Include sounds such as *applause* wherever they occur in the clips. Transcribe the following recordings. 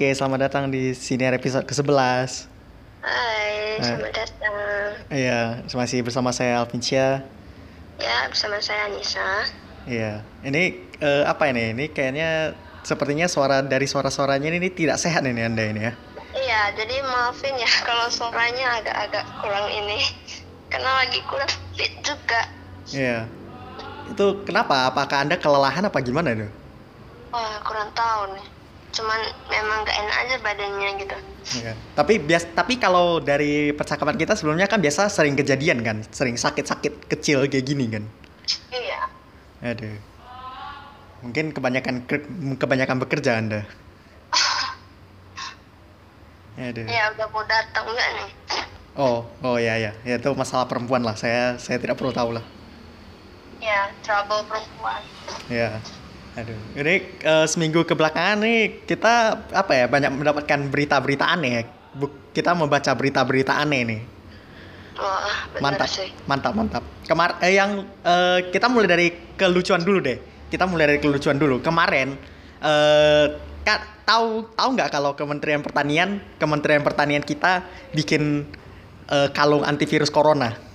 Oke, selamat datang di siniar episode ke-11. Hai, Eh. selamat datang. Iya, masih bersama saya Alvincia. Ya, bersama saya Anissa. Iya, ini eh, apa ini? Ini kayaknya sepertinya suara dari suara-suaranya ini tidak sehat ini Anda ini ya. Iya, jadi maafin ya *laughs* kalau suaranya agak-agak kurang ini. *laughs* Karena lagi kurang fit juga. Iya. Itu kenapa? Apakah Anda kelelahan apa gimana itu? Wah, kurang tahu nih. Cuman memang gak enak aja badannya gitu. Iya. Tapi bias tapi kalau dari percakapan kita sebelumnya kan biasa sering kejadian kan, sering sakit-sakit kecil kayak gini kan. Iya. Aduh. Mungkin kebanyakan kebanyakan bekerja Anda. *laughs* Aduh. Ya, udah mau datang enggak nih? Oh, oh ya ya. Ya itu masalah perempuan lah. Saya saya tidak perlu tahu lah. Ya, trouble perempuan. Ya. Aduh. Ini eh, seminggu kebelakangan nih kita apa ya banyak mendapatkan berita-berita aneh. ya. Kita membaca berita-berita aneh nih. Wah, bener Mantap. sih. Mantap, mantap. Kemar eh, yang eh, kita mulai dari kelucuan dulu deh. Kita mulai dari kelucuan dulu. Kemarin eh Kak, tahu tahu nggak kalau Kementerian Pertanian Kementerian Pertanian kita bikin eh, kalung antivirus corona?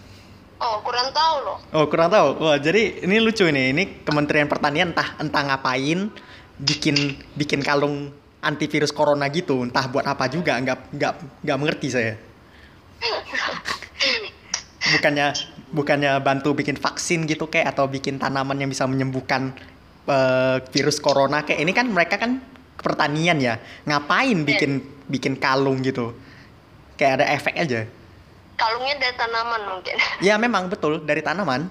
Oh, kurang tahu loh. Oh kurang tahu. Wah jadi ini lucu ini. Ini Kementerian Pertanian entah entah ngapain bikin bikin kalung antivirus corona gitu. Entah buat apa juga. Nggak nggak nggak mengerti saya. *laughs* bukannya bukannya bantu bikin vaksin gitu kayak atau bikin tanaman yang bisa menyembuhkan eh, virus corona kayak ini kan mereka kan pertanian ya. Ngapain bikin bikin kalung gitu? Kayak ada efek aja. Kalungnya dari tanaman mungkin. *laughs* Ya memang betul dari tanaman.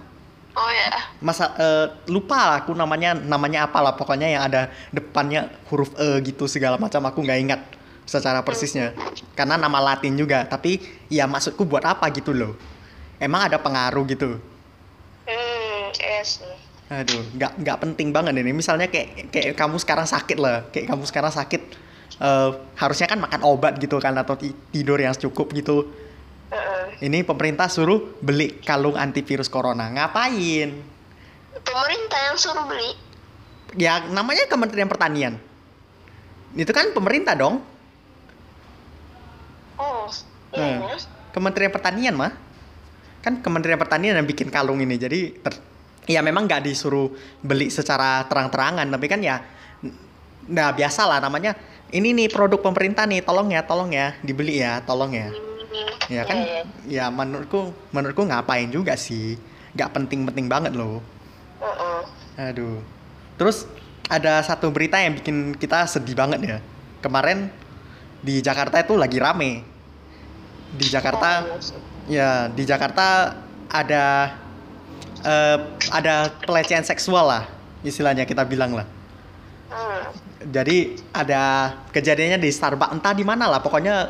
Oh ya. masa eh, lupa lah aku namanya namanya apa lah pokoknya yang ada depannya huruf e gitu segala macam aku nggak ingat secara persisnya karena nama Latin juga tapi ya maksudku buat apa gitu loh emang ada pengaruh gitu Hmm, iya sih. aduh nggak nggak penting banget ini misalnya kayak kayak kamu sekarang sakit lah kayak kamu sekarang sakit eh, harusnya kan makan obat gitu kan atau ti- tidur yang cukup gitu Ini pemerintah suruh beli kalung antivirus corona ngapain Pemerintah yang suruh beli. ya namanya Kementerian Pertanian. Itu kan pemerintah dong. Oh, Hmm. iya. Kementerian Pertanian mah. Kan Kementerian Pertanian yang bikin kalung ini. Jadi ter- ya memang nggak disuruh beli secara terang-terangan, tapi kan ya nah biasa lah namanya ini nih produk pemerintah nih, tolong ya, tolong ya, dibeli ya, tolong ya. Hmm, Ya kan iya, iya. ya menurutku menurutku ngapain juga sih. nggak penting-penting banget loh. Heeh. Aduh. Terus ada satu berita yang bikin kita sedih banget ya. Kemarin di Jakarta itu lagi rame. Di Jakarta Oh, iya ya di Jakarta ada eh, ada pelecehan seksual lah istilahnya kita bilang lah. Hmm. Jadi ada kejadiannya di Starbucks entah di mana lah pokoknya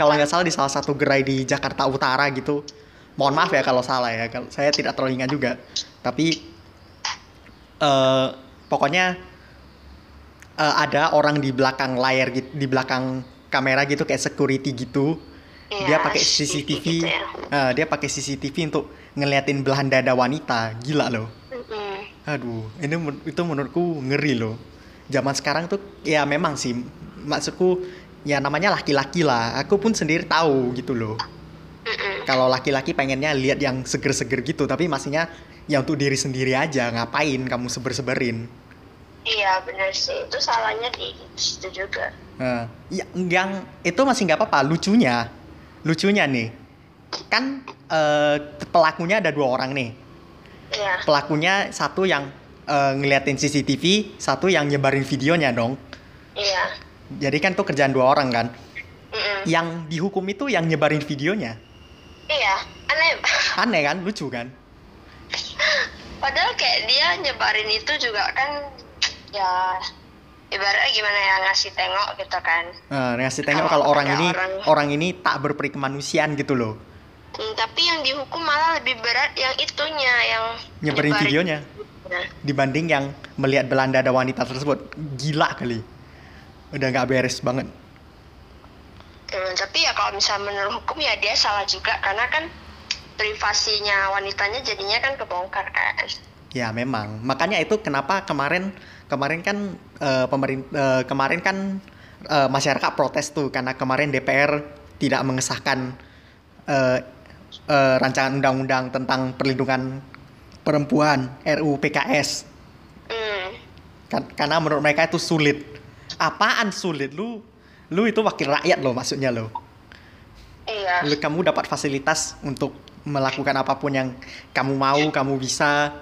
kalau nggak salah di salah satu gerai di Jakarta Utara gitu. Mohon maaf ya kalau salah ya, kalau saya tidak terlalu ingat juga. Tapi eh pokoknya eh, ada orang di belakang layar gitu, di belakang kamera gitu kayak security gitu. dia Iya, pakai CCTV gitu ya. eh, dia pakai CCTV untuk ngeliatin belahan dada wanita, gila loh. Mm-mm. Aduh, ini itu menurutku ngeri loh. Zaman sekarang tuh ya memang sih maksudku ya namanya laki-laki lah. Aku pun sendiri tahu gitu loh. Kalau laki-laki pengennya lihat yang seger-seger gitu, tapi maksudnya ya untuk diri sendiri aja. Ngapain kamu seber-seberin? Iya benar sih itu salahnya di situ juga. Nah, ya, yang itu masih nggak apa-apa. Lucunya, lucunya nih, kan eh, pelakunya ada dua orang nih. Iya. Pelakunya satu yang eh, ngeliatin CCTV, satu yang nyebarin videonya dong. Iya. Jadi kan tuh kerjaan dua orang kan. Mm-mm. Yang dihukum itu yang nyebarin videonya. Iya. Aneh. Aneh kan, lucu kan? Padahal kayak dia nyebarin itu juga kan ya ibaratnya gimana ya ngasih tengok gitu kan. Nah, ngasih tengok Kalau kalau orang ini orang- orang ini tak berperi kemanusiaan gitu loh. Hmm, tapi yang dihukum malah lebih berat yang itunya yang Nyebarin videonya dibanding yang melihat Belanda ada wanita tersebut. Gila kali. Udah nggak beres banget. hmm, tapi ya kalau misalnya menurut hukum ya dia salah juga karena kan privasinya wanitanya jadinya kan kebongkar kan. Ya memang. Makanya itu kenapa kemarin kemarin kan pemerintah kemarin kan eh, masyarakat protes tuh karena kemarin DPR tidak mengesahkan eh, eh, rancangan undang-undang tentang perlindungan perempuan RUU PKS Hmm. Kan- karena menurut mereka itu sulit. Apaan sulit lu? Lu itu wakil rakyat loh maksudnya lo. Iya. Lu kamu dapat fasilitas untuk melakukan apa pun yang kamu mau, kamu bisa.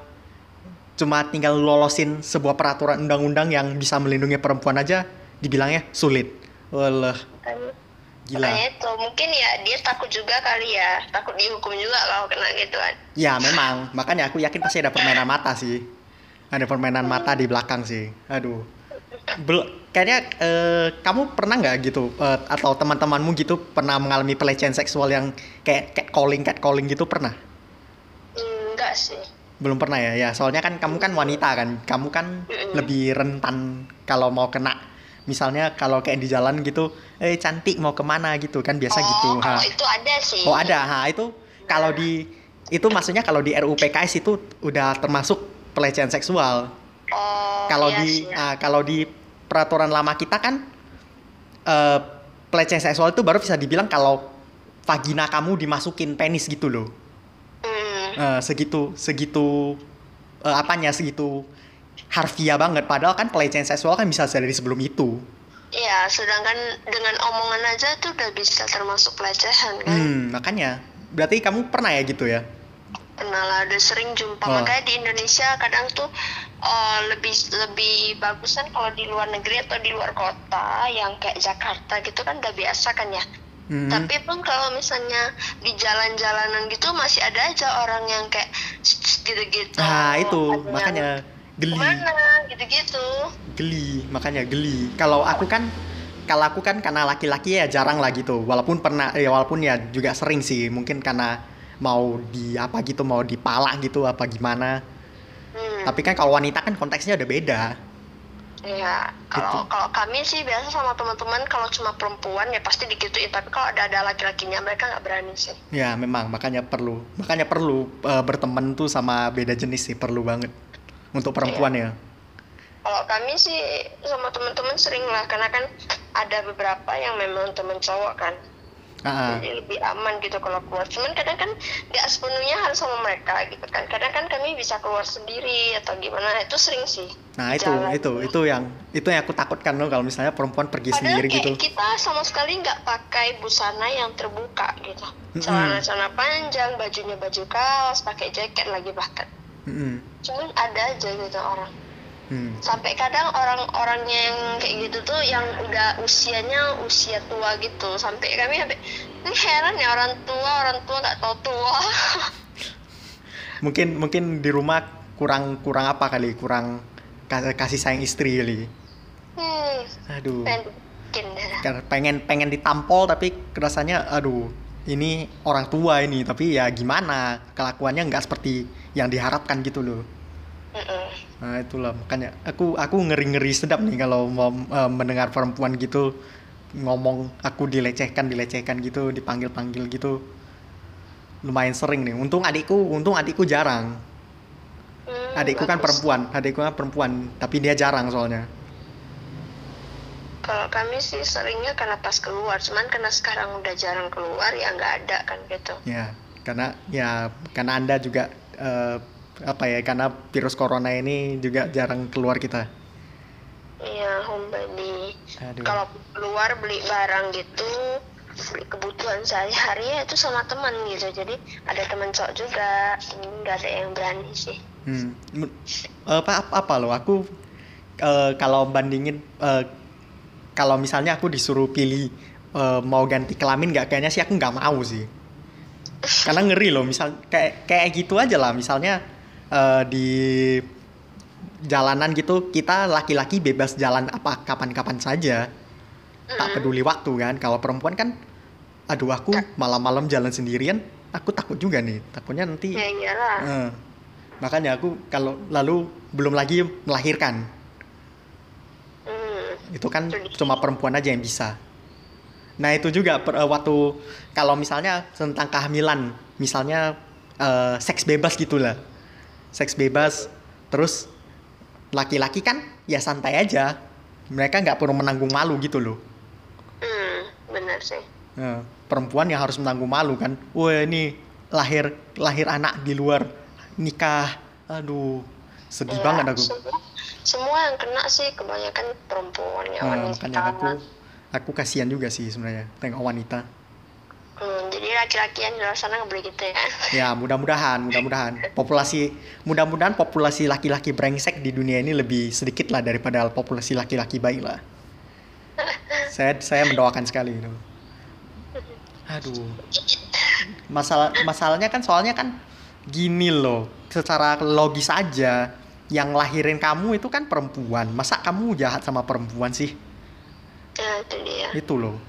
Cuma tinggal lolosin sebuah peraturan undang-undang yang bisa melindungi perempuan aja dibilangnya sulit. Walah, gila. Makanya itu mungkin ya dia takut juga kali ya, takut dihukum juga kalau kena gituan. Ya memang, makanya aku yakin pasti ada permainan mata sih. Ada permainan mata di belakang sih. Aduh. Bel kayaknya eh, kamu pernah nggak gitu eh, atau teman-temanmu gitu pernah mengalami pelecehan seksual yang kayak catcalling catcalling gitu pernah? Enggak sih. Belum pernah ya. Ya, soalnya kan kamu kan wanita kan. Kamu kan Mm-mm. lebih rentan kalau mau kena misalnya kalau kayak di jalan gitu, eh cantik mau ke mana gitu kan biasa oh, gitu. Ha. itu ada sih. Oh ada, ha itu kalau di itu maksudnya kalau di RUU PKS itu udah termasuk pelecehan seksual. Oh, Kalau iya di ah, kalau di peraturan lama kita kan eh, pelecehan seksual itu baru bisa dibilang kalau vagina kamu dimasukin penis gitu loh. Eh, segitu segitu eh, apanya segitu harfiah banget. Padahal kan pelecehan seksual kan bisa dari sebelum itu. Iya, sedangkan dengan omongan aja tuh udah bisa termasuk pelecehan kan. Hmm, makanya berarti kamu pernah ya gitu ya? Pernah lah, udah sering jumpa. Oh. Makanya di Indonesia kadang tuh eh, lebih lebih bagusan kalau di luar negeri atau di luar kota yang kayak Jakarta gitu kan udah biasa kan ya. Hmm. Tapi pun kalau misalnya di jalan-jalanan gitu masih ada aja orang yang kayak gitu-gitu. Nah, itu makanya geli. Mana gitu-gitu. geli makanya geli kalau aku kan kalau aku kan karena laki-laki ya jarang lah gitu walaupun pernah ya walaupun ya juga sering sih mungkin karena mau di apa gitu mau dipalak gitu apa gimana. Tapi kan kalau wanita kan konteksnya udah beda Iya, kalau Gitu. kalau kami sih biasa sama teman-teman kalau cuma perempuan ya pasti digituin. Tapi kalau ada ada laki-lakinya mereka nggak berani sih. ya memang makanya perlu makanya perlu eh, berteman tuh sama beda jenis sih perlu banget untuk perempuan ya Kalau kami sih sama teman-teman sering lah karena kan ada beberapa yang memang teman cowok kan. Ah. Jadi lebih aman gitu kalau keluar. Cuman kadang kan nggak sepenuhnya harus sama mereka gitu kan. Kadang kan kami bisa keluar sendiri atau gimana. Itu sering sih. nah itu jalan. itu itu yang itu yang aku takutkan loh kalau misalnya perempuan pergi Padahal sendiri kayak gitu kita sama sekali nggak pakai busana yang terbuka gitu. Mm-mm. Celana-celana panjang, bajunya baju kaos, pakai jaket lagi bahkan. Mm-mm. Cuman ada aja gitu orang. Hmm. Sampai kadang orang-orangnya yang kayak gitu tuh yang udah usianya usia tua gitu. Sampai kami sampai ini heran ya orang tua, orang tua nggak tahu tua. *laughs* mungkin mungkin di rumah kurang kurang apa kali kurang ka- kasih sayang istri kali hmm, aduh dah. Karena pengen pengen ditampol tapi rasanya aduh ini orang tua ini tapi ya gimana kelakuannya nggak seperti yang diharapkan gitu loh Mm-mm. Nah itulah makanya aku aku ngeri ngeri sedap nih kalau mau eh, mendengar perempuan gitu ngomong aku dilecehkan dilecehkan gitu dipanggil panggil gitu lumayan sering nih untung adikku untung adikku jarang Hmm, adikku kan bagus. perempuan adikku kan perempuan tapi dia jarang soalnya Kalau kami sih seringnya karena pas keluar, cuman karena sekarang udah jarang keluar ya nggak ada kan gitu. ya karena ya karena anda juga eh, apa ya karena virus corona ini juga jarang keluar kita Iya, homebody. Kalau keluar beli barang gitu, beli kebutuhan sehari-hari ya itu sama teman gitu. Jadi ada teman cowok juga, nggak ada yang berani sih. Hmm. Men- apa apa, apa loh aku eh, kalau bandingin eh, kalau misalnya aku disuruh pilih eh, mau ganti kelamin nggak kayaknya sih aku nggak mau sih karena ngeri loh misal kayak kayak gitu aja lah misalnya eh, di jalanan gitu kita laki-laki bebas jalan apa kapan-kapan saja. Tak Mm. peduli waktu kan. Kalau perempuan kan aduh aku malam-malam jalan sendirian aku takut juga nih. Takutnya nanti Ya iyalah. Eh, makanya aku kalau lalu belum lagi melahirkan. Hmm. itu kan cuma perempuan aja yang bisa. Nah itu juga per- eh, waktu kalau misalnya tentang kehamilan misalnya eh, seks bebas gitulah seks bebas terus laki-laki kan ya santai aja. Mereka nggak perlu menanggung malu gitu loh. Hmm benar sih. Nah, perempuan yang harus menanggung malu kan. Wah ini lahir lahir anak di luar nikah. Aduh sedih Ya, banget aku. semua, semua yang kena sih kebanyakan perempuan ya Nah, wanita makanya aku aku kasihan juga sih sebenarnya tengok wanita Hmm, jadi laki-laki yang di luar sana nggak boleh gitu ya? Ya mudah-mudahan mudah-mudahan. Populasi mudah-mudahan populasi laki-laki brengsek di dunia ini lebih sedikit lah daripada populasi laki-laki baik lah. Saya saya mendoakan sekali itu. Aduh. Masalah masalahnya kan soalnya kan gini loh. Secara logis aja yang lahirin kamu itu kan perempuan. Masa kamu jahat sama perempuan sih? Ya itu dia. Itu loh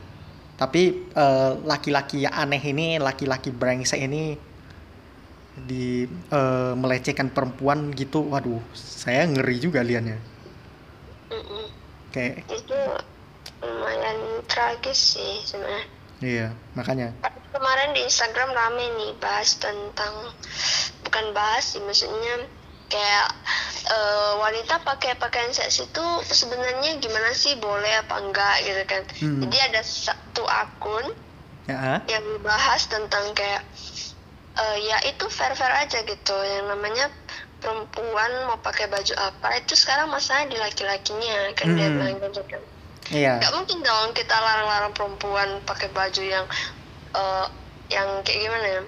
tapi eh, laki-laki yang aneh ini laki-laki brengsek ini di eh, melecehkan perempuan gitu waduh saya ngeri juga liatnya. Mm-mm. kayak itu lumayan tragis sih sebenarnya. Iya makanya. Kemarin di Instagram rame nih bahas tentang bukan bahas sih maksudnya kayak eh, wanita pakai pakaian seks itu sebenarnya gimana sih? Boleh apa enggak? Gitu kan. Hmm. jadi ada satu akun ya. yang bahas tentang kayak eh, ya itu fair fair aja gitu. Yang namanya perempuan mau pakai baju apa itu sekarang masalahnya di laki-lakinya kan dia Hmm. bilang gitu kan. Iya. Nggak mungkin dong kita larang-larang perempuan pakai baju yang eh, yang kayak gimana ya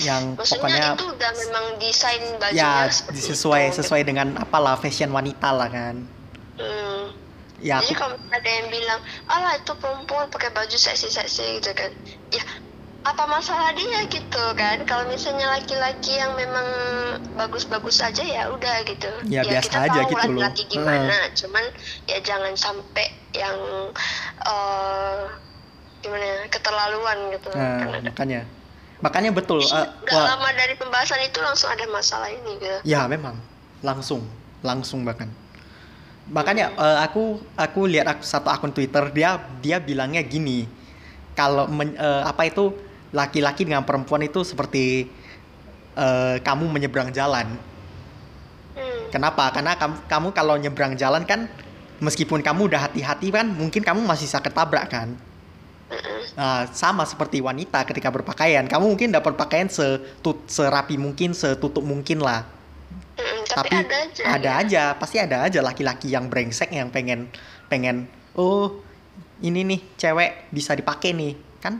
yang maksudnya pokoknya itu udah memang desain bajunya ya sesuai itu. sesuai dengan apalah fashion wanita lah kan Hmm. ya Jadi aku kalau ada yang bilang, alah itu perempuan pakai baju seksi-seksi gitu kan. Ya, apa masalah dia gitu kan? Kalau misalnya laki-laki yang memang bagus-bagus aja ya udah gitu. Ya, biasa kita aja tahu gitu loh. laki-laki gimana, cuman ya jangan sampai yang eh gimana ya, keterlaluan gitu. nah, Karena makanya makanya betul eh, Gak wah, lama dari pembahasan itu langsung ada masalah ini gitu. Ya memang. Langsung. Langsung bahkan. Makanya eh, aku aku lihat ak- satu akun Twitter dia dia bilangnya gini. Kalau men- eh, apa itu laki-laki dengan perempuan itu seperti eh, kamu menyeberang jalan. Hmm. kenapa? Karena kamu, kamu kalau nyebrang jalan kan meskipun kamu udah hati-hati kan mungkin kamu masih bisa ketabrak kan. Nah, sama seperti wanita ketika berpakaian. Kamu mungkin dapat pakaian setut serapi mungkin setutup mungkin lah. Tapi, tapi ada aja. ada ya. aja pasti ada aja laki-laki yang brengsek yang pengen pengen oh ini nih cewek bisa dipakai nih. Kan?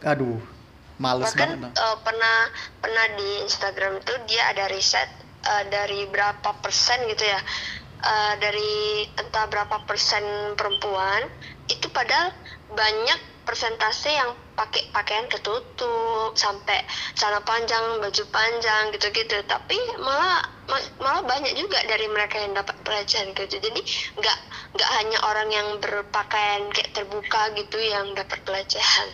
Aduh males bahkan banget. eh, pernah pernah di Instagram itu dia ada riset eh, dari berapa persen gitu ya eh, dari entah berapa persen perempuan itu padahal banyak persentase yang pakai pakaian ketutup sampai celana panjang baju panjang gitu-gitu. Tapi malah ma- malah banyak juga dari mereka yang dapat pelecehan gitu. Jadi nggak nggak hanya orang yang berpakaian kayak terbuka gitu yang dapat pelecehan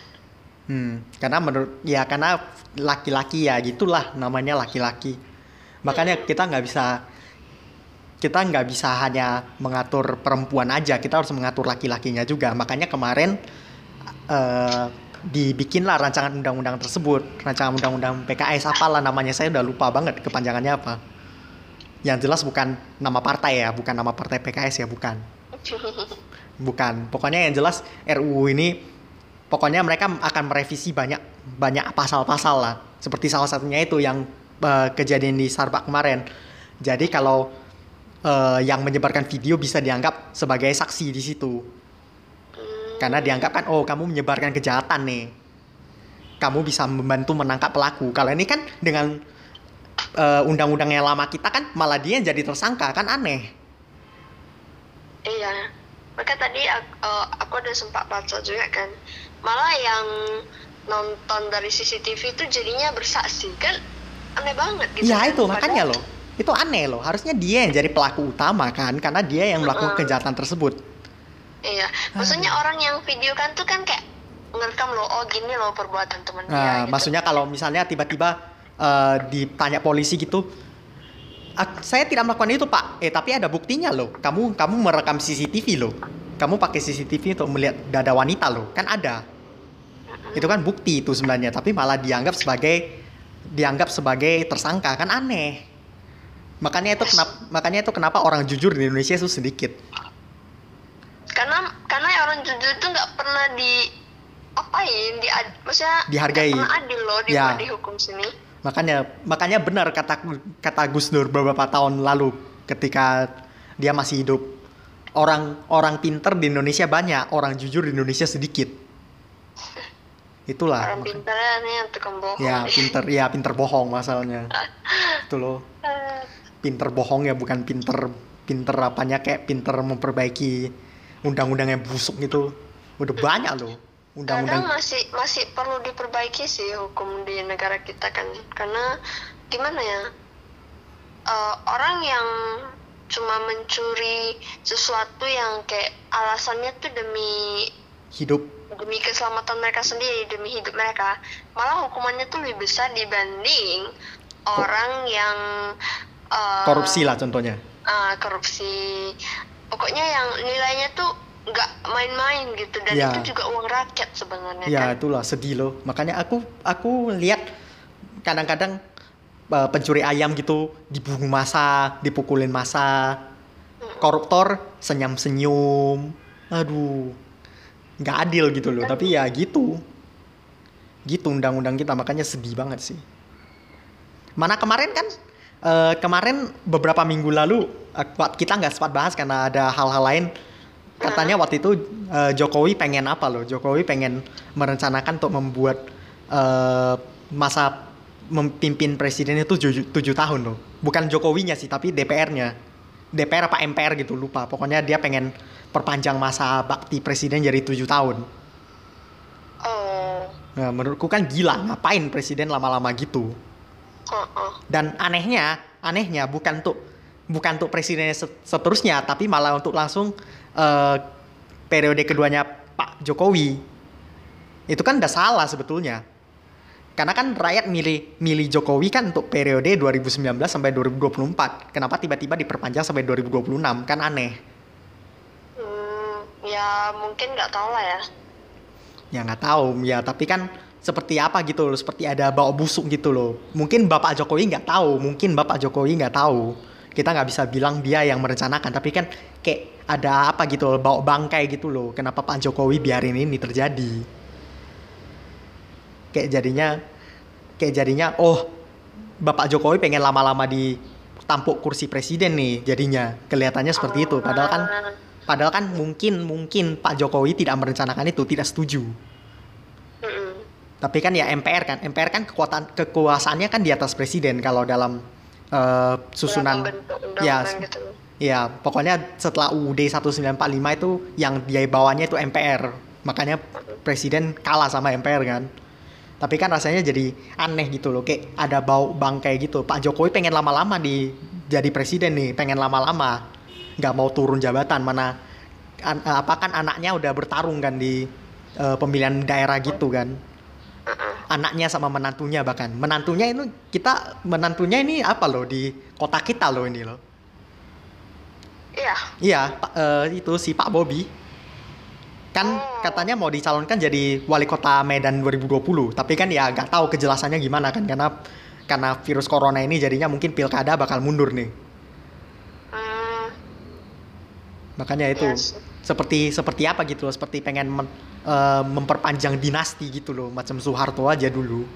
Hmm, karena menurut ya karena laki-laki ya gitulah namanya laki-laki. Makanya kita nggak bisa kita nggak bisa hanya mengatur perempuan aja, kita harus mengatur laki-lakinya juga. Makanya kemarin eh, dibikinlah rancangan undang-undang tersebut, rancangan undang-undang PKS apalah namanya saya udah lupa banget kepanjangannya apa. Yang jelas bukan nama partai ya, bukan nama partai PKS ya, bukan. Bukan. Pokoknya yang jelas RUU ini pokoknya mereka akan merevisi banyak banyak pasal-pasal lah. Seperti salah satunya itu yang eh, kejadian di Starbucks kemarin. Jadi kalau eh, yang menyebarkan video bisa dianggap sebagai saksi di situ. Karena dianggap kan oh kamu menyebarkan kejahatan nih. Kamu bisa membantu menangkap pelaku. Kalau ini kan dengan eh, undang-undang yang lama kita kan malah dia yang jadi tersangka kan aneh. Iya, maka tadi aku, eh, aku ada sempat baca juga kan, malah yang nonton dari CCTV itu jadinya bersaksi kan aneh banget gitu. Ya kan. itu makanya loh. Itu aneh loh. Harusnya dia yang jadi pelaku utama kan karena dia yang melakukan kejahatan tersebut. Iya, maksudnya orang yang video kan tuh kan kayak ngerekam loh, oh gini loh perbuatan teman dia. Nah, gitu. maksudnya kalau misalnya tiba-tiba eh, ditanya polisi gitu, "Ah, saya tidak melakukan itu pak. Eh tapi ada buktinya loh. Kamu kamu merekam CCTV loh. Kamu pakai CCTV untuk melihat dada wanita loh. Kan ada. Itu kan bukti itu sebenarnya. Tapi malah dianggap sebagai dianggap sebagai tersangka kan aneh. Makanya itu kenapa makanya itu kenapa orang jujur di Indonesia itu sedikit. Karena karena orang jujur itu nggak pernah di apain di maksudnya dihargai. Gak pernah adil loh di, ya. di hukum sini. Makanya makanya benar kata kata Gus Dur beberapa tahun lalu ketika dia masih hidup. Orang orang pinter di Indonesia banyak, orang jujur di Indonesia sedikit. Itulah. Orang pinter. Ya, ya pinter, ya pinter bohong masalahnya. Itu loh. *laughs* Eh. Pinter bohong ya bukan pinter pinter apanya kayak pinter memperbaiki undang-undang yang busuk gitu. Udah banyak loh undang-undang. Masih masih perlu diperbaiki sih hukum di negara kita kan. Karena gimana ya Eh, orang yang cuma mencuri sesuatu yang kayak alasannya tuh demi hidup. Demi keselamatan mereka sendiri demi hidup mereka malah hukumannya tuh lebih besar dibanding orang yang eh, korupsi lah contohnya. ah, korupsi pokoknya yang nilainya tuh nggak main-main gitu dan Ya. itu juga uang rakyat sebenarnya Ya kan itulah sedih loh. Makanya aku aku lihat kadang-kadang uh, pencuri ayam gitu dibunuh masa, dipukulin masa, koruptor senyum-senyum. Aduh, nggak adil gitu loh. Tapi ya gitu, gitu undang-undang kita. Makanya sedih banget sih. Mana kemarin kan? Eh, kemarin beberapa minggu lalu eh, kita nggak sempat bahas karena ada hal-hal lain. Katanya waktu itu eh, Jokowi pengen apa loh? Jokowi pengen merencanakan untuk membuat eh, masa memimpin presiden itu tujuh, tahun loh. Bukan Jokowinya sih tapi DPR-nya DPR apa MPR gitu lupa. Pokoknya dia pengen perpanjang masa bakti presiden jadi tujuh tahun. Oh. Nah, menurutku kan gila ngapain presiden lama-lama gitu. Dan anehnya anehnya bukan untuk bukan untuk presiden set- seterusnya tapi malah untuk langsung eh, periode keduanya Pak Jokowi. Itu kan udah salah sebetulnya. Karena kan rakyat milih milih Jokowi kan untuk periode 2019 sampai 2024 kenapa tiba-tiba diperpanjang sampai 2026 kan aneh. Hmm, ya mungkin nggak tahu lah ya. Ya nggak tahu. Ya tapi kan seperti apa gitu loh seperti ada bau busuk gitu loh. Mungkin bapak Jokowi nggak tahu mungkin bapak Jokowi nggak tahu. Kita nggak bisa bilang dia yang merencanakan tapi kan kayak ada apa gitu loh bau bangkai gitu loh. Kenapa Pak Jokowi biarin ini terjadi? Kayak jadinya kayak jadinya oh bapak Jokowi pengen lama-lama di tampuk kursi presiden nih jadinya. Kelihatannya seperti itu. Padahal kan Ah, padahal kan mungkin mungkin Pak Jokowi tidak merencanakan itu tidak setuju. Tapi kan ya MPR kan, MPR kan kekuatan kekuasaannya kan di atas presiden kalau dalam eh, susunan ya gitu. ya pokoknya setelah UUD 1945 itu yang dia bawanya itu MPR. Makanya presiden kalah sama MPR kan. Tapi kan rasanya jadi aneh gitu loh, kayak ada bau bangkai gitu. Pak Jokowi pengen lama-lama di jadi presiden nih, pengen lama-lama. nggak mau turun jabatan mana an- apa kan anaknya udah bertarung kan di eh, pemilihan daerah gitu kan. Anaknya sama menantunya bahkan. Menantunya itu kita menantunya ini apa loh di kota kita loh ini loh. Iya. iya eh, itu si Pak Bobi. Kan Oh. katanya mau dicalonkan jadi wali kota Medan 2020 tapi kan ya nggak tahu kejelasannya gimana kan karena karena virus corona ini jadinya mungkin pilkada bakal mundur nih. Hmm, makanya itu. Iya sih. Seperti seperti apa gitu loh seperti pengen men- eh, memperpanjang dinasti gitu loh macam Soeharto aja dulu.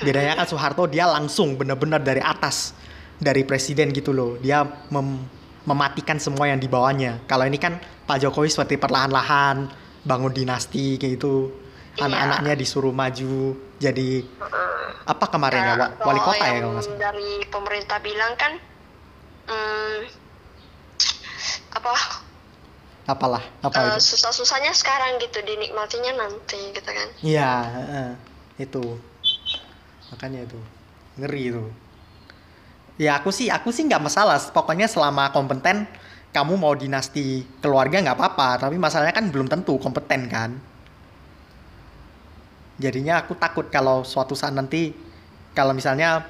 Bedanya kan Soeharto dia langsung bener-bener dari atas dari presiden gitu loh. Dia mem- mematikan semua yang di bawahnya. Kalau ini kan Pak Jokowi seperti perlahan-lahan bangun dinasti kayak gitu. Iya. anak-anaknya disuruh maju jadi apa kemarin ya wa- wali kota ya kalau nggak salah. dari pemerintah bilang kan hmm, apa apalah apa eh, itu susah-susahnya sekarang gitu dinikmatinya nanti gitu kan Iya, heeh. itu. Makanya itu. Ngeri itu. Ya aku sih aku sih nggak masalah. Pokoknya selama kompeten kamu mau dinasti keluarga nggak apa-apa. Tapi masalahnya kan belum tentu kompeten kan. Jadinya aku takut kalau suatu saat nanti kalau misalnya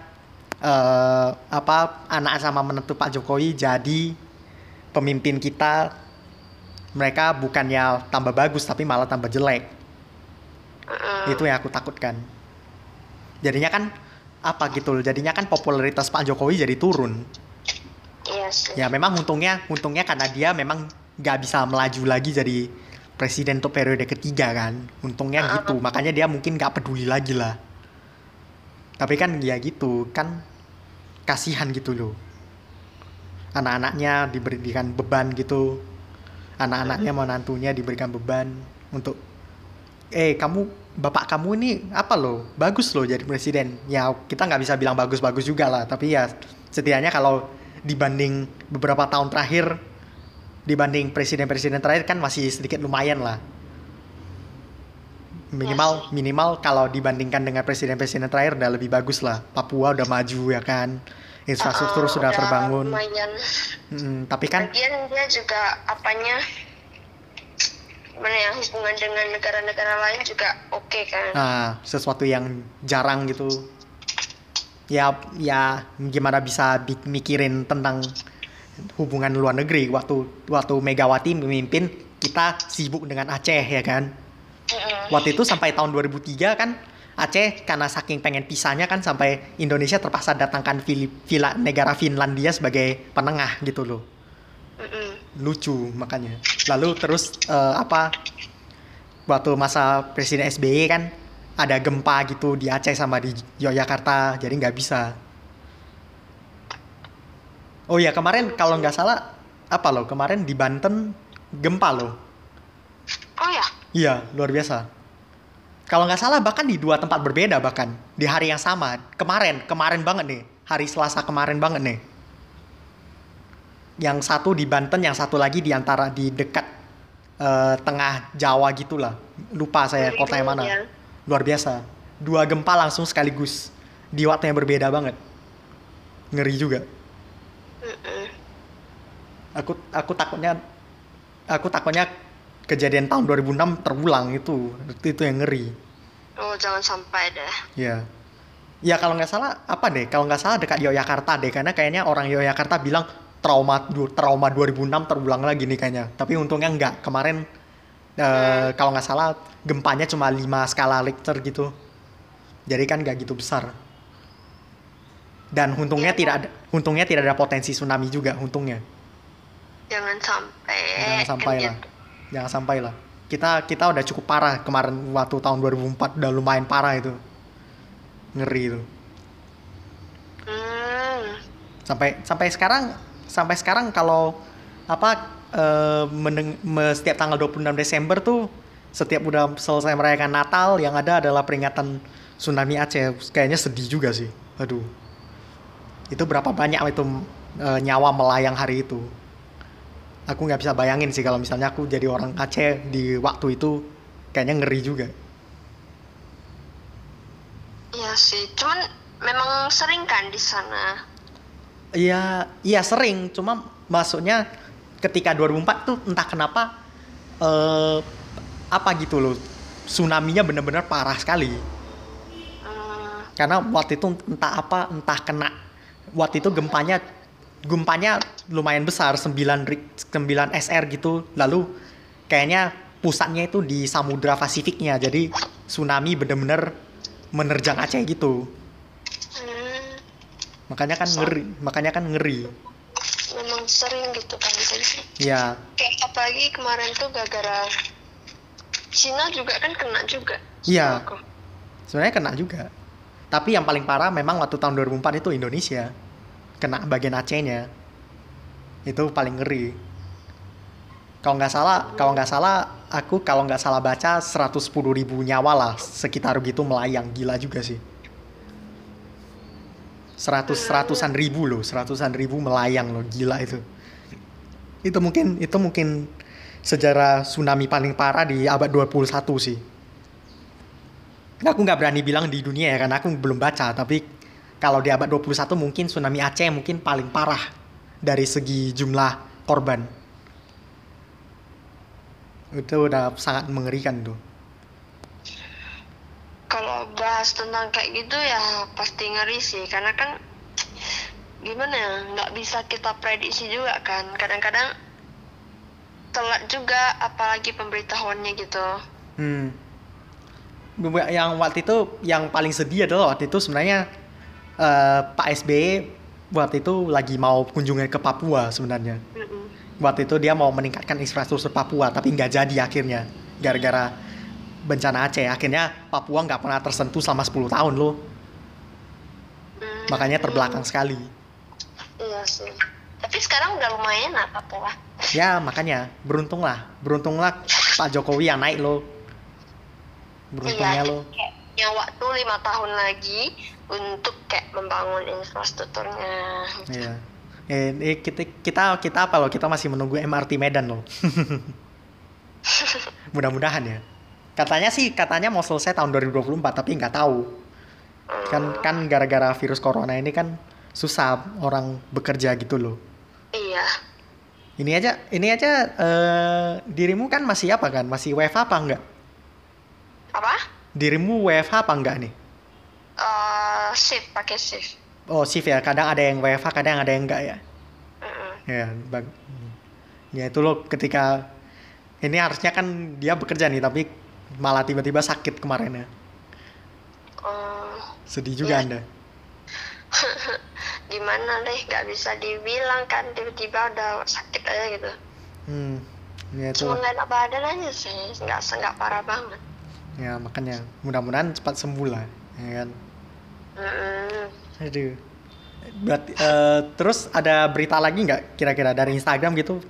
eh, apa anak sama menantu Pak Jokowi jadi pemimpin kita mereka bukannya tambah bagus tapi malah tambah jelek. Mm-mm. itu yang aku takutkan. Jadinya kan apa gitu loh jadinya kan popularitas Pak Jokowi jadi turun. Iya sih. Ya memang untungnya untungnya karena dia memang nggak bisa melaju lagi jadi presiden untuk periode ketiga kan. Untungnya Ah. gitu makanya dia mungkin nggak peduli lagi lah. Tapi kan ya gitu kan kasihan gitu loh. Anak-anaknya diberikan beban gitu anak-anaknya menantunya diberikan beban untuk eh kamu bapak kamu ini apa loh? Bagus loh jadi presiden. Ya kita nggak bisa bilang bagus-bagus juga lah tapi ya setidaknya kalau dibanding beberapa tahun terakhir dibanding presiden-presiden terakhir kan masih sedikit lumayan lah. Minimal minimal kalau dibandingkan dengan presiden-presiden terakhir udah lebih bagus lah. Papua udah maju ya kan infrastruktur Uh, sudah udah terbangun. lumayan. Mm, tapi kan Lagian dia juga apanya gimana ya hubungan dengan negara-negara lain juga oke kan? Ah, sesuatu yang jarang gitu. Ya ya gimana bisa bi- mikirin tentang hubungan luar negeri? Waktu waktu Megawati memimpin kita sibuk dengan Aceh ya kan? Waktu itu sampai tahun 2003 kan Aceh karena saking pengen pisahnya kan sampai Indonesia terpaksa datangkan vila negara Finlandia sebagai penengah gitu loh. Mm-mm. lucu makanya. Lalu terus eh, apa waktu masa presiden SBY kan ada gempa gitu di Aceh sama di Yogyakarta jadi nggak bisa. Oh ya kemarin kalau nggak salah apa loh kemarin di Banten gempa loh. Oh ya iya luar biasa kalau nggak salah bahkan di dua tempat berbeda bahkan. Di hari yang sama. Kemarin kemarin banget nih. Hari Selasa kemarin banget nih. Yang satu di Banten yang satu lagi di antara di dekat eh, tengah Jawa gitulah lupa saya kota yang mana. Ya. luar biasa. Dua gempa langsung sekaligus. Di waktu yang berbeda banget. Ngeri juga. Aku aku takutnya aku takutnya kejadian tahun 2006 terulang itu. Itu yang ngeri. Oh jangan sampai deh. Ya ya kalau nggak salah apa deh? Kalau nggak salah dekat Yogyakarta deh karena kayaknya orang Yogyakarta bilang trauma trauma 2006 terulang lagi nih kayaknya. Tapi untungnya nggak. Kemarin eh, kalau nggak salah gempanya cuma 5 skala Richter gitu. Jadi kan nggak gitu besar. Dan untungnya Iya, tidak ada untungnya tidak ada potensi tsunami juga untungnya. Jangan sampai jangan sampai lah. Jangan sampai lah. Kita kita udah cukup parah kemarin waktu tahun 2004 udah lumayan parah itu. Ngeri itu. Hmm. sampai sampai sekarang sampai sekarang kalau apa eh, meneng- me- setiap tanggal 26 Desember tuh setiap udah selesai merayakan Natal yang ada adalah peringatan tsunami Aceh. Kayaknya sedih juga sih. Aduh. Itu berapa banyak itu eh, nyawa melayang hari itu aku nggak bisa bayangin sih kalau misalnya aku jadi orang Aceh di waktu itu kayaknya ngeri juga Iya sih cuman memang sering kan di sana Iya, iya sering. Cuma maksudnya ketika 2004 tuh entah kenapa eh apa gitu loh. Tsunami-nya bener-bener parah sekali. Hmm. Karena waktu itu entah apa, entah kena. Waktu itu gempanya gempanya lumayan besar, 9 ri- 9 SR gitu. Lalu kayaknya pusatnya itu di Samudra Pasifiknya. Jadi tsunami bener-bener menerjang Aceh gitu. Hmm. Makanya kan ngeri, makanya kan ngeri. memang sering gitu kan sini. Ya, kayak apalagi kemarin tuh gara-gara Cina juga kan kena juga Iya. sebenarnya kena juga. Tapi yang paling parah memang waktu tahun 2004 itu Indonesia. Kena bagian Acehnya. Itu paling ngeri. Kalau nggak salah, kalau nggak salah, aku kalau nggak salah baca 110 ribu nyawa lah sekitar gitu melayang. Gila juga sih. Seratus seratusan ribu loh, seratusan ribu melayang loh, gila itu. Itu mungkin itu mungkin sejarah tsunami paling parah di abad 21 sih. Aku nggak berani bilang di dunia ya karena aku belum baca, tapi kalau di abad 21 mungkin tsunami Aceh mungkin paling parah dari segi jumlah korban. Itu udah sangat mengerikan tuh. kalau bahas tentang kayak gitu ya pasti ngeri sih karena kan gimana ya nggak bisa kita prediksi juga kan kadang-kadang telat juga apalagi pemberitahuannya gitu Hmm. Yang waktu itu yang paling sedih adalah waktu itu sebenarnya eh, Pak SBY waktu itu lagi mau kunjungan ke Papua sebenarnya. Mm-mm. waktu itu dia mau meningkatkan infrastruktur Papua tapi nggak jadi akhirnya. Gara-gara bencana Aceh. Akhirnya Papua nggak pernah tersentuh selama 10 tahun loh. Hmm, makanya terbelakang sekali. Iya sih. Tapi sekarang udah lumayan lah Papua. ya makanya. Beruntung lah beruntung lah Pak Jokowi yang naik loh. Beruntungnya iya, lo kayak yang waktu lima tahun lagi untuk kayak membangun infrastrukturnya. Iya. Eh, eh, kita kita kita apa loh? Kita masih menunggu MRT Medan loh. *laughs* Mudah-mudahan ya. Katanya sih katanya mau selesai tahun 2024 tapi nggak tahu. Kan kan gara-gara virus corona ini kan susah orang bekerja gitu loh. Iya. Ini aja ini aja eh, dirimu kan masih apa kan? Masih WFH apa enggak? Apa? Dirimu WFH apa enggak nih? Eh shift pakai shift. Oh, shift ya. Kadang ada yang WFH, kadang ada yang enggak ya. Mm-mm. Ya, bag ya itu loh ketika ini harusnya kan dia bekerja nih tapi malah tiba-tiba sakit kemarin ya. Oh, Sedih juga Iya. Anda. *laughs* gimana deh? Gak bisa dibilang kan tiba-tiba udah sakit aja gitu. Hmm. Ya itu. Cuma nggak enak badan aja sih. Nggak nggak parah banget. Ya makanya mudah-mudahan cepat sembuh lah, ya kan. Mm-mm. Aduh. Berarti eh, terus ada berita lagi nggak kira-kira dari Instagram gitu?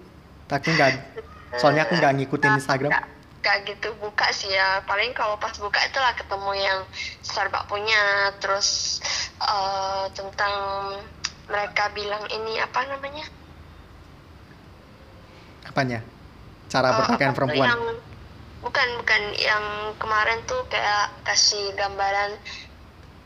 Aku nggak. Soalnya aku nggak ngikutin Instagram. Nggak gitu buka sih ya paling kalau pas buka itulah ketemu yang Starbucks punya terus eh, tentang mereka bilang ini apa namanya Apanya? Cara Eh, berpakaian tuh perempuan. yang bukan bukan yang kemarin tuh kayak kasih gambaran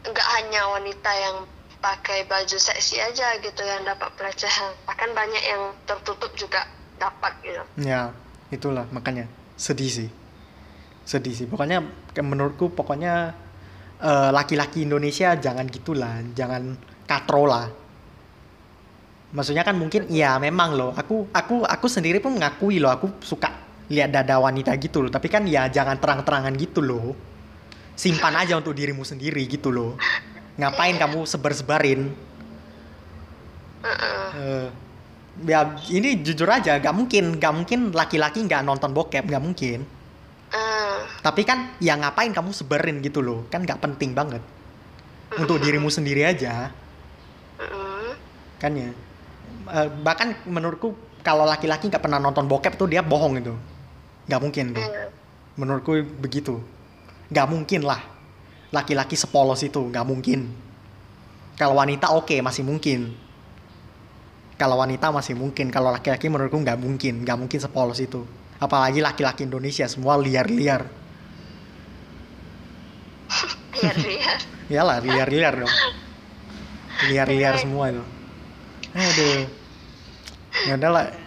nggak hanya wanita yang pakai baju seksi aja gitu yang dapat pelecehan bahkan banyak yang tertutup juga dapat gitu Ya, itulah makanya sedih sih. Sedih sih. Pokoknya menurutku pokoknya eh, laki-laki Indonesia jangan gitulah, jangan katro lah. Maksudnya kan mungkin ya memang loh. Aku aku aku sendiri pun mengakui loh aku suka lihat dada wanita gitu loh. Tapi kan ya jangan terang-terangan gitu loh. Simpan aja untuk dirimu sendiri gitu loh. Ngapain kamu sebar-sebarin? Eh, ya ini jujur aja gak mungkin gak mungkin laki-laki nggak nonton bokep nggak mungkin. Eh, tapi kan ya ngapain kamu sebarin gitu loh? Kan nggak penting banget. Untuk dirimu sendiri aja. Kan ya? Eh, bahkan menurutku kalau laki-laki nggak pernah nonton bokep tuh dia bohong itu nggak mungkin tuh mm. menurutku begitu. Nggak mungkin lah. Laki-laki sepolos itu nggak mungkin. Kalau wanita oke masih mungkin. Kalau wanita masih mungkin. Kalau laki-laki menurutku nggak mungkin. Nggak mungkin sepolos itu. Apalagi laki-laki Indonesia semua liar-liar. *laughs* Lihat iyalah liar-liar dong. Liar-liar semua itu. Aduh. Ya udahlah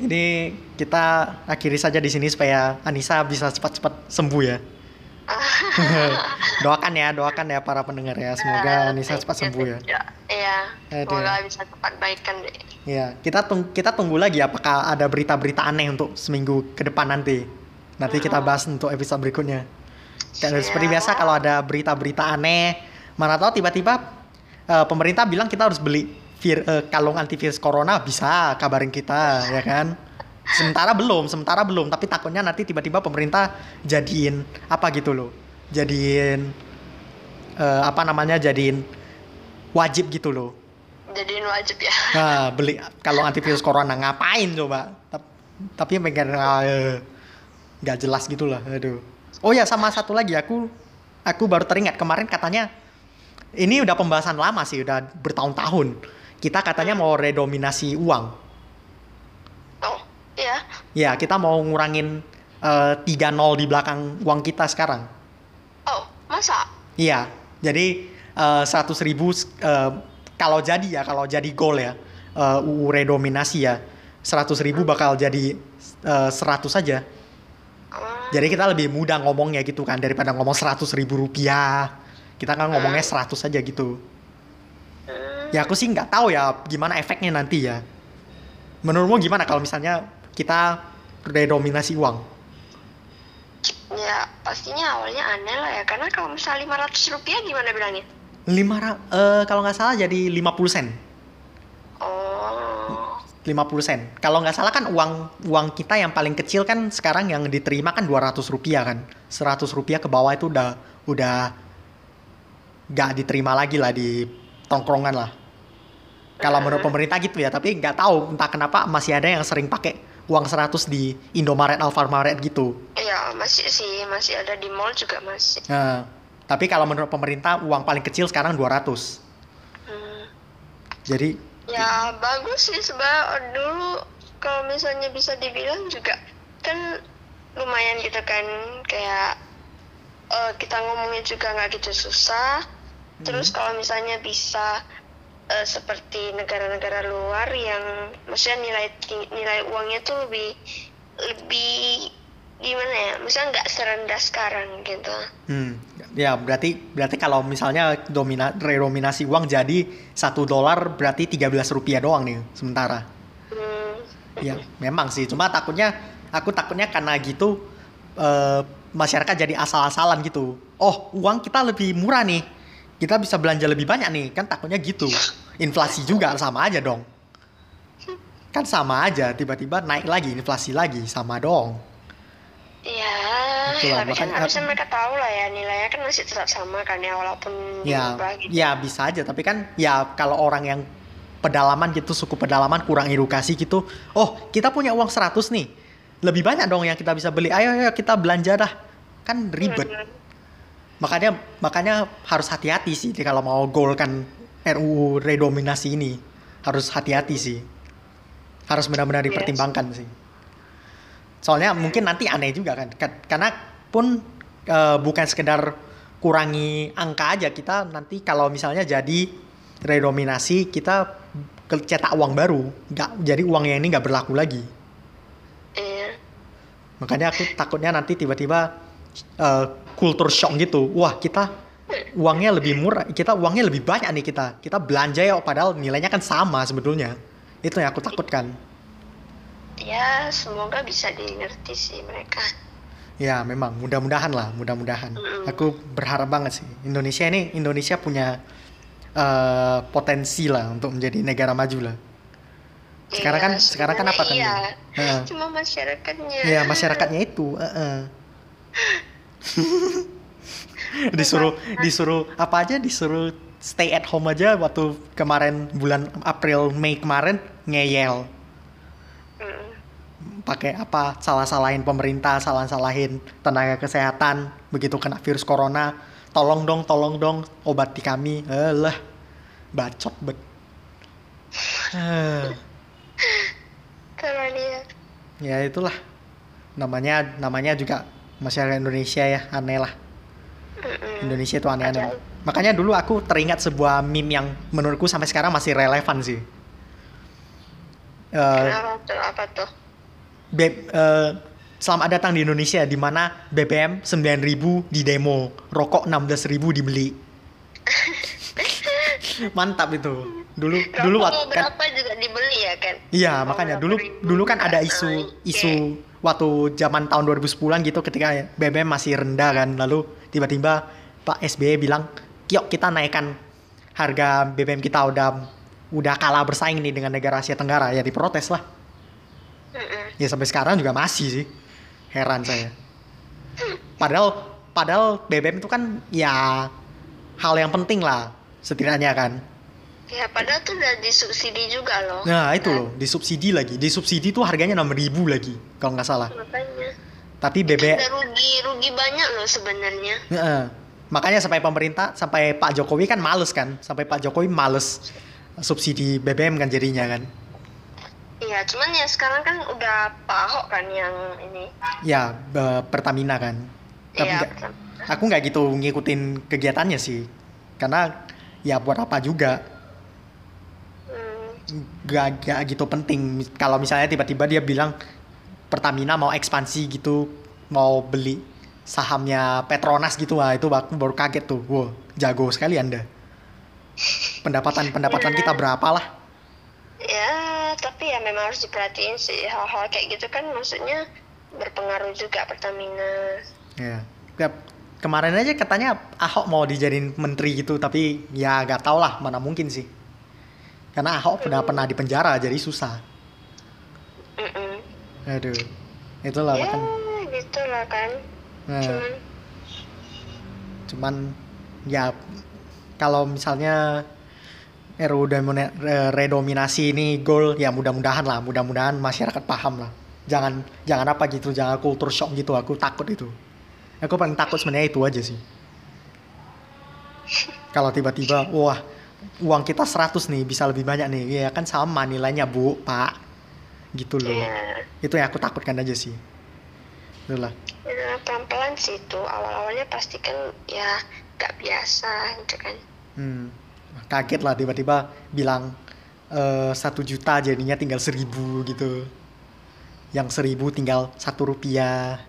ini kita akhiri saja di sini supaya Anissa bisa cepat-cepat sembuh ya. *laughs* Doakan ya doakan ya para pendengar ya. Semoga Anissa cepat sembuh ya. Iya, semoga bisa cepat baikkan deh. ya kita tung kita tunggu lagi apakah ada berita-berita aneh untuk seminggu ke depan nanti. Nanti kita bahas untuk episode berikutnya. Kayak seperti biasa kalau ada berita-berita aneh mana tahu tiba-tiba eh, pemerintah bilang kita harus beli vir, eh, kalung antivirus corona bisa kabarin kita ya kan sementara belum sementara belum tapi takutnya nanti tiba-tiba pemerintah jadiin apa gitu loh jadiin eh, apa namanya jadiin wajib gitu loh Jadiin wajib ya. *laughs* Nah, beli kalau antivirus corona ngapain coba? Tap- Tapi pengen eh, nggak jelas gitu lah. Aduh. Oh ya, sama satu lagi aku aku baru teringat kemarin katanya ini udah pembahasan lama sih, udah bertahun-tahun. Kita katanya mau redominasi uang. Oh, iya. Ya, kita mau ngurangin eh, 3-0 di belakang uang kita sekarang. Oh, masa? Iya, jadi seratus ribu eh, kalau jadi ya, kalau jadi gol ya, eh, UU redominasi ya, seratus ribu bakal jadi eh, 100 saja. Hmm, Jadi kita lebih mudah ngomongnya gitu kan daripada ngomong seratus ribu rupiah. Kita kan ngomongnya 100 saja gitu. Ya aku sih nggak tahu ya gimana efeknya nanti ya. Menurutmu gimana kalau misalnya kita redominasi uang? Ya, pastinya awalnya aneh lah ya. Karena kalau misalnya 500 rupiah gimana bilangnya? Lima eh, kalau nggak salah jadi 50 sen. Oh, 50 sen. Kalau nggak salah kan uang uang kita yang paling kecil kan sekarang yang diterima kan 200 rupiah kan. 100 rupiah ke bawah itu udah udah nggak diterima lagi lah di tongkrongan lah. Kalau menurut pemerintah gitu ya, tapi nggak tahu entah kenapa masih ada yang sering pakai uang 100 di Indomaret, Alfamaret gitu. Iya, masih sih, masih ada di mall juga masih. Nah, tapi kalau menurut pemerintah uang paling kecil sekarang 200. Hmm. Jadi Ya bagus sih sebab dulu kalau misalnya bisa dibilang juga kan lumayan gitu kan kayak eh, kita ngomongnya juga nggak gitu susah. Terus kalau misalnya bisa eh, seperti negara-negara luar yang maksudnya nilai nilai uangnya tuh lebih lebih gimana ya? Misalnya nggak serendah sekarang gitu. Hmm, ya berarti berarti kalau misalnya domina redominasi uang jadi satu dolar berarti 13 rupiah doang nih sementara. Hmm. Ya memang sih, cuma takutnya aku takutnya karena gitu eh, masyarakat jadi asal-asalan gitu. Oh uang kita lebih murah nih, kita bisa belanja lebih banyak nih, kan takutnya gitu. Inflasi juga sama aja dong. Kan sama aja, tiba-tiba naik lagi, inflasi lagi, sama dong. Ya, Itulah, tapi kan makanya- harusnya mereka tahu lah ya. Nilainya kan masih tetap sama kan ya walaupun ya gitu. ya bisa aja. Tapi kan ya kalau orang yang pedalaman gitu suku pedalaman kurang edukasi gitu oh kita punya uang 100 nih. Lebih banyak dong yang kita bisa beli. Ayo ayo kita belanja dah. Kan ribet. Hmm. Makanya makanya harus hati-hati sih kalau mau golkan RUU redominasi ini. Harus hati-hati sih. Harus benar-benar Yes. dipertimbangkan sih. Soalnya mungkin nanti aneh juga kan. Ka- karena pun eh, bukan sekedar kurangi angka aja. Kita nanti kalau misalnya jadi redominasi kita cetak uang baru. Nggak jadi uang yang ini nggak berlaku lagi. Iya. makanya aku takutnya nanti tiba-tiba eh, kultur shock gitu wah kita uangnya lebih murah kita uangnya lebih banyak nih kita kita belanja ya padahal nilainya kan sama sebetulnya itu yang aku takutkan Ya, semoga bisa dimengerti sih mereka. ya memang mudah-mudahan lah mudah-mudahan Mm-mm. aku berharap banget sih Indonesia ini Indonesia punya eh, potensi lah untuk menjadi negara maju lah Sekarang Iya, kan- sekarang kan apa kan Iya. Heeh. Cuma masyarakatnya. ya masyarakatnya itu eh-eh. *laughs* disuruh disuruh apa aja? Disuruh stay at home aja waktu kemarin bulan April Mei kemarin ngeyel. Mm. pakai apa? Salah-salahin pemerintah salah-salahin tenaga kesehatan. Begitu kena virus corona tolong dong tolong dong obati kami. Eh lah bacot bet. Eh, *laughs* ya itulah. Namanya namanya juga masyarakat Indonesia ya aneh lah. Indonesia itu aneh-aneh Ajaib. makanya dulu aku teringat sebuah meme yang menurutku sampai sekarang masih relevan sih Eh, Kenapa tuh? Apa tuh? Eh, selamat datang di Indonesia di mana BBM 9.000 di demo, rokok 16.000 dibeli. *laughs* Mantap itu. Dulu dulu Rokok waktu mau kan berapa juga dibeli ya kan? Iya, makanya dulu dulu kan ada isu naik. Waktu zaman tahun 2010 gitu ketika BBM masih rendah kan. Lalu tiba-tiba Pak SBY bilang, "Yuk kita naikkan harga BBM kita udah udah kalah bersaing nih dengan negara Asia Tenggara." Ya diprotes lah. Ya sampai sekarang juga masih sih. Heran saya. Padahal padahal BBM itu kan ya hal yang penting lah setidaknya kan. Ya padahal tuh udah disubsidi juga loh. Nah, itu Kan? loh, disubsidi lagi. Disubsidi tuh harganya 6.000 lagi kalau nggak salah. Makanya. Tapi BBM rugi rugi banyak loh sebenarnya. Heeh. Makanya sampai pemerintah, sampai Pak Jokowi kan males kan, sampai Pak Jokowi males subsidi BBM kan jadinya kan. Iya, cuman ya sekarang kan udah Pak Ahok kan yang ini. Ya be- Pertamina kan. Tapi Iya. nggak- aku nggak gitu ngikutin kegiatannya sih, karena ya buat apa juga, gak, gak gitu penting. Kalau misalnya tiba-tiba dia bilang Pertamina mau ekspansi gitu, mau beli sahamnya Petronas gitu, wah itu aku baru kaget tuh. Wow, jago sekali anda. Pendapatan pendapatan kita berapa lah? Ya, tapi ya memang harus diperhatiin sih hal-hal kayak gitu kan maksudnya berpengaruh juga Pertamina. Ya. Ke- Kemarin aja katanya Ahok mau dijadiin menteri gitu, tapi ya gak tau lah mana mungkin sih. Karena Ahok pernah pernah di penjara, jadi susah. aduh itulah ya makan gitulah kan. Nah, cuman cuman ya kalau misalnya re- redominasi ini goal ya mudah-mudahan lah mudah-mudahan masyarakat paham lah. Jangan jangan apa gitu jangan kultur shock gitu aku takut itu. Aku paling takut sebenarnya itu aja sih. *laughs* Kalau tiba-tiba wah uang kita 100 nih bisa lebih banyak nih. Ya kan sama nilainya bu pak. Gitu loh. Ya itu yang aku takutkan aja sih. Itulah ya, pelan-pelan sih itu. Awal-awalnya pasti kan ya gak biasa gitu kan. Hmm, kaget lah tiba-tiba bilang eh, satu juta jadinya tinggal seribu gitu. Yang seribu tinggal satu rupiah.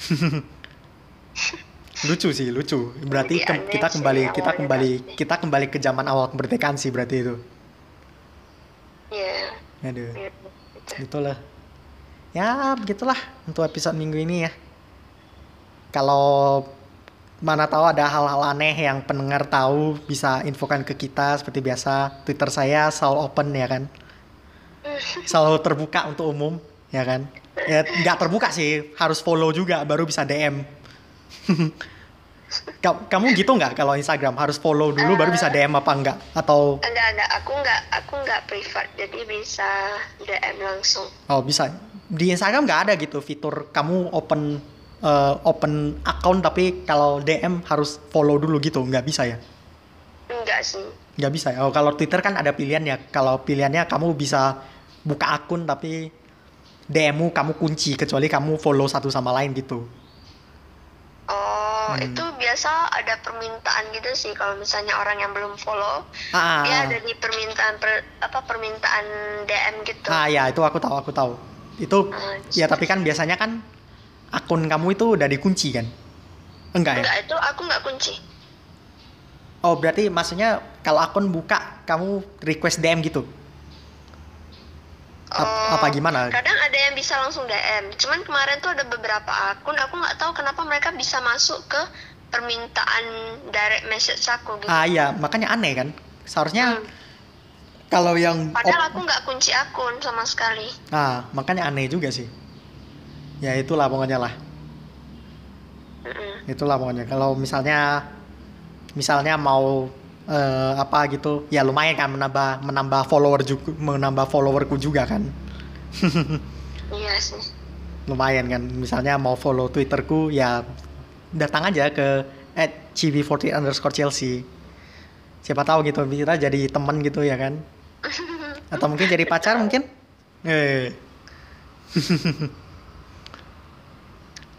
*laughs* lucu sih lucu. Berarti ke- kita kembali kita kembali kita kembali ke zaman awal kemerdekaan sih berarti itu. ya Aduh, gitu. itulah. Ya begitulah untuk episode minggu ini ya. Kalau mana tahu ada hal-hal aneh yang pendengar tahu bisa infokan ke kita seperti biasa Twitter saya selalu open ya kan *laughs* selalu terbuka untuk umum ya kan ya nggak terbuka sih harus follow juga baru bisa DM *laughs* kamu gitu nggak kalau Instagram? Harus follow dulu baru bisa DM apa enggak atau enggak enggak. Aku enggak aku enggak prefer. Jadi bisa DM langsung. Oh bisa. Di Instagram nggak ada gitu fitur kamu open eh, open account tapi kalau DM harus follow dulu gitu. Nggak bisa ya? Enggak sih. Nggak bisa ya? Oh kalau Twitter kan ada pilihannya kalau pilihannya kamu bisa buka akun tapi DM-mu kamu kunci kecuali kamu follow satu sama lain gitu Hmm. itu biasa ada permintaan gitu sih kalau misalnya orang yang belum follow ah. dia ada di permintaan per- apa permintaan DM gitu. Ah ya itu aku tahu aku tahu. Itu Ah, ya tapi kan biasanya kan akun kamu itu udah dikunci kan? Enggak ya? Enggak itu aku enggak kunci. Oh berarti maksudnya kalau akun buka kamu request DM gitu Oh, apa gimana? kadang ada yang bisa langsung DM cuman kemarin tuh ada beberapa akun aku nggak tahu kenapa mereka bisa masuk ke permintaan direct message aku gitu. Ah iya makanya aneh kan? Seharusnya Hmm. kalau yang padahal aku nggak kunci akun sama sekali. Ah makanya aneh juga sih. Ya itulah pokoknya lah. Mm-mm. itulah pokoknya. Kalau misalnya misalnya mau eh, apa gitu. Ya lumayan kan menambah menambah follower juga menambah followerku juga kan. *laughs* Iya sih. Lumayan kan misalnya mau follow twitterku ya datang aja ke at cv40 underscore chelsea. Siapa tahu gitu kita jadi temen gitu ya kan? *laughs* Atau mungkin jadi pacar mungkin? Eh. *laughs*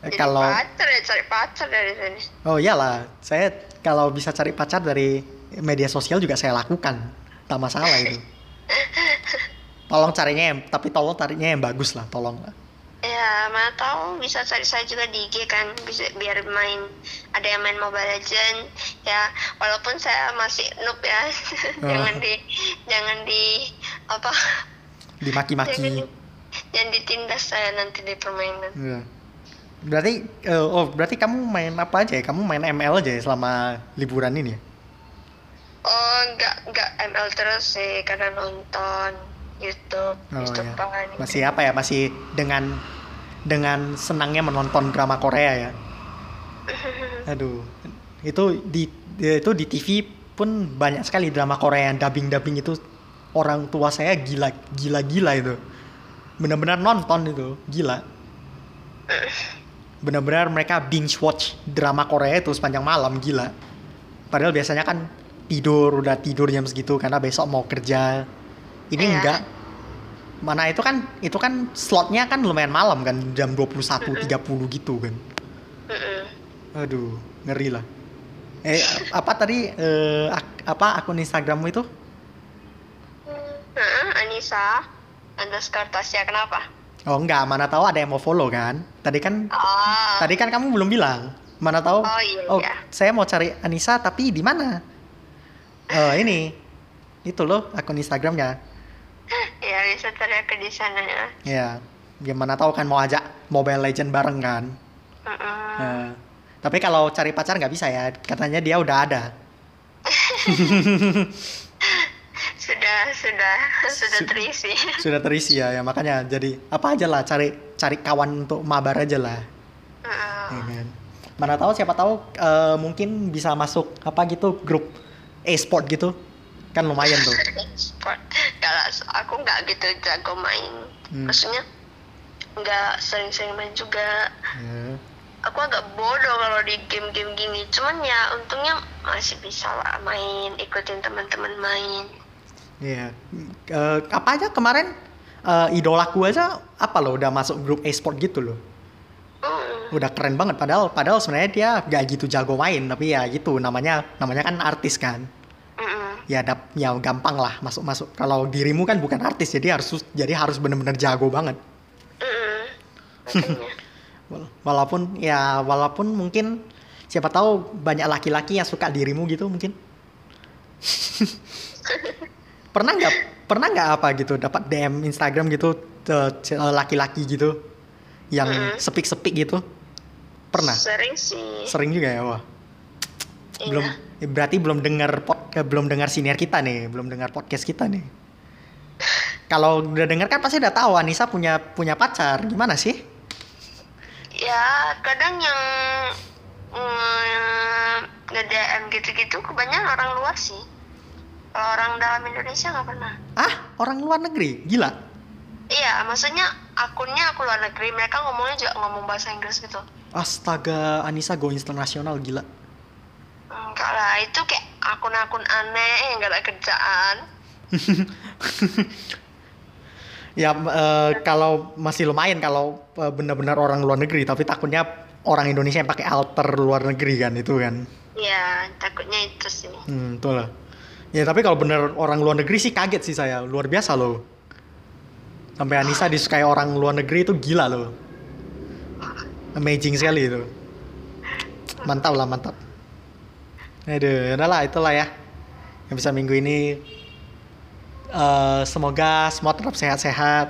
Jadi kalau pacar ya cari pacar dari sini. Oh iyalah, saya kalau bisa cari pacar dari media sosial juga saya lakukan. Tak masalah itu. Tolong carinya yang, tapi tolong carinya yang bagus lah, tolong ya mana tahu bisa cari saya juga di IG kan bisa biar main ada yang main Mobile Legend ya walaupun saya masih noob ya *laughs* jangan di jangan di apa jangan, Dimaki-maki. jangan ditindas saya nanti di permainan Iya. Berarti, eh, oh berarti kamu main apa aja ya? Kamu main ML aja ya selama liburan ini ya? Oh, enggak enggak ML terus sih karena nonton YouTube, Oh YouTube ya. kan. Masih apa ya? Masih dengan dengan senangnya menonton drama Korea ya. *laughs* Aduh, itu di itu di TV pun banyak sekali drama Korea yang dubbing-dubbing itu orang tua saya gila gila-gila itu. Benar-benar nonton itu, gila. *laughs* Benar-benar mereka binge watch drama Korea itu sepanjang malam, gila. Padahal biasanya kan tidur udah tidur jam segitu karena besok mau kerja. Ini Iya. enggak. Mana itu kan itu kan slotnya kan lumayan malam kan jam 21.30 gitu kan. Aduh, ngeri lah. Eh, apa tadi eh, ak- apa akun Instagrammu itu? Heeh, Anissa underscore Tasya kenapa? Oh enggak, mana tahu ada yang mau follow kan? Tadi kan Oh, tadi kan kamu belum bilang. Mana tahu? Oh, iya, Oh, iya. saya mau cari Anissa tapi di mana? Oh, ini. Itu loh akun Instagramnya. ya bisa cari aku di sana ya. Ya, gimana tahu kan mau ajak Mobile Legend bareng kan? Mm-mm. Nah, tapi kalau cari pacar nggak bisa ya, katanya dia udah ada. *laughs* sudah sudah sudah Su- terisi. Sudah terisi ya, ya makanya jadi apa aja lah cari cari kawan untuk mabar aja lah. Heeh. Ya kan? Mana tahu siapa tahu eh, mungkin bisa masuk apa gitu grup e-sport gitu. Kan lumayan tuh. *laughs* Sport. Kalau aku nggak gitu jago main. Hmm. Maksudnya nggak sering-sering main juga. Ya. Aku agak bodoh kalau di game-game gini. Cuman ya untungnya masih bisa lah main, ikutin teman-teman main. Iya. Eh, apa aja kemarin eh, idolaku aja apa loh udah masuk grup e-sport gitu loh. Mm. Udah keren banget padahal padahal sebenarnya dia gak gitu jago main tapi ya gitu namanya namanya kan artis kan. Ya dap, ya gampang lah masuk-masuk. Kalau dirimu kan bukan artis jadi harus jadi harus bener-bener jago banget. *laughs* Walaupun ya walaupun mungkin siapa tahu banyak laki-laki yang suka dirimu gitu mungkin. *laughs* pernah nggak pernah nggak apa gitu dapat DM Instagram gitu eh, laki-laki gitu yang Mm-mm. sepik-sepik gitu pernah Sering sih. sering juga ya wah Iya. belum eh, berarti belum dengar pod, eh, belum dengar siniar kita nih belum dengar podcast kita nih *laughs* kalau udah dengar kan pasti udah tahu Anissa punya punya pacar gimana sih Ya kadang yang mm, nge-DM gitu-gitu kebanyakan orang luar sih. Kalau orang dalam Indonesia nggak pernah. ah orang luar negeri gila Iya, maksudnya akunnya aku luar negeri, mereka ngomongnya juga ngomong bahasa Inggris gitu. Astaga, Anissa go internasional gila. Enggak lah, itu kayak akun-akun aneh yang gak ada kerjaan. *laughs* Ya eh, kalau masih lumayan kalau eh, benar-benar orang luar negeri, tapi takutnya orang Indonesia yang pakai alter luar negeri kan itu kan. Ya, takutnya itu sih. Hmm, betul lah. Ya tapi kalau bener orang luar negeri sih kaget sih saya, luar biasa loh. Sampai Anissa disukai orang luar negeri itu gila loh. Amazing sekali itu. Mantap lah, mantap. Aduh, udah lah, itulah ya. Yang bisa minggu ini. eh semoga semua tetap sehat-sehat.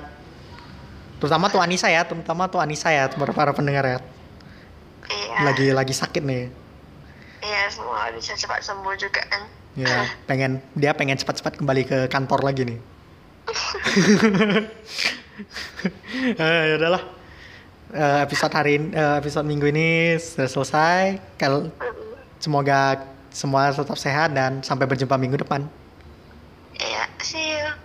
Terutama tuh Anissa ya, terutama tuh Anissa ya, para, para pendengar ya. Iya. Lagi lagi sakit nih. Iya, semua bisa cepat sembuh juga kan. Ya, pengen dia pengen cepat-cepat kembali ke kantor lagi nih. Eh, ya udahlah. Eh, episode hari eh, episode minggu ini sudah selesai. Kal semoga semua tetap sehat dan sampai berjumpa minggu depan. Iya, see you.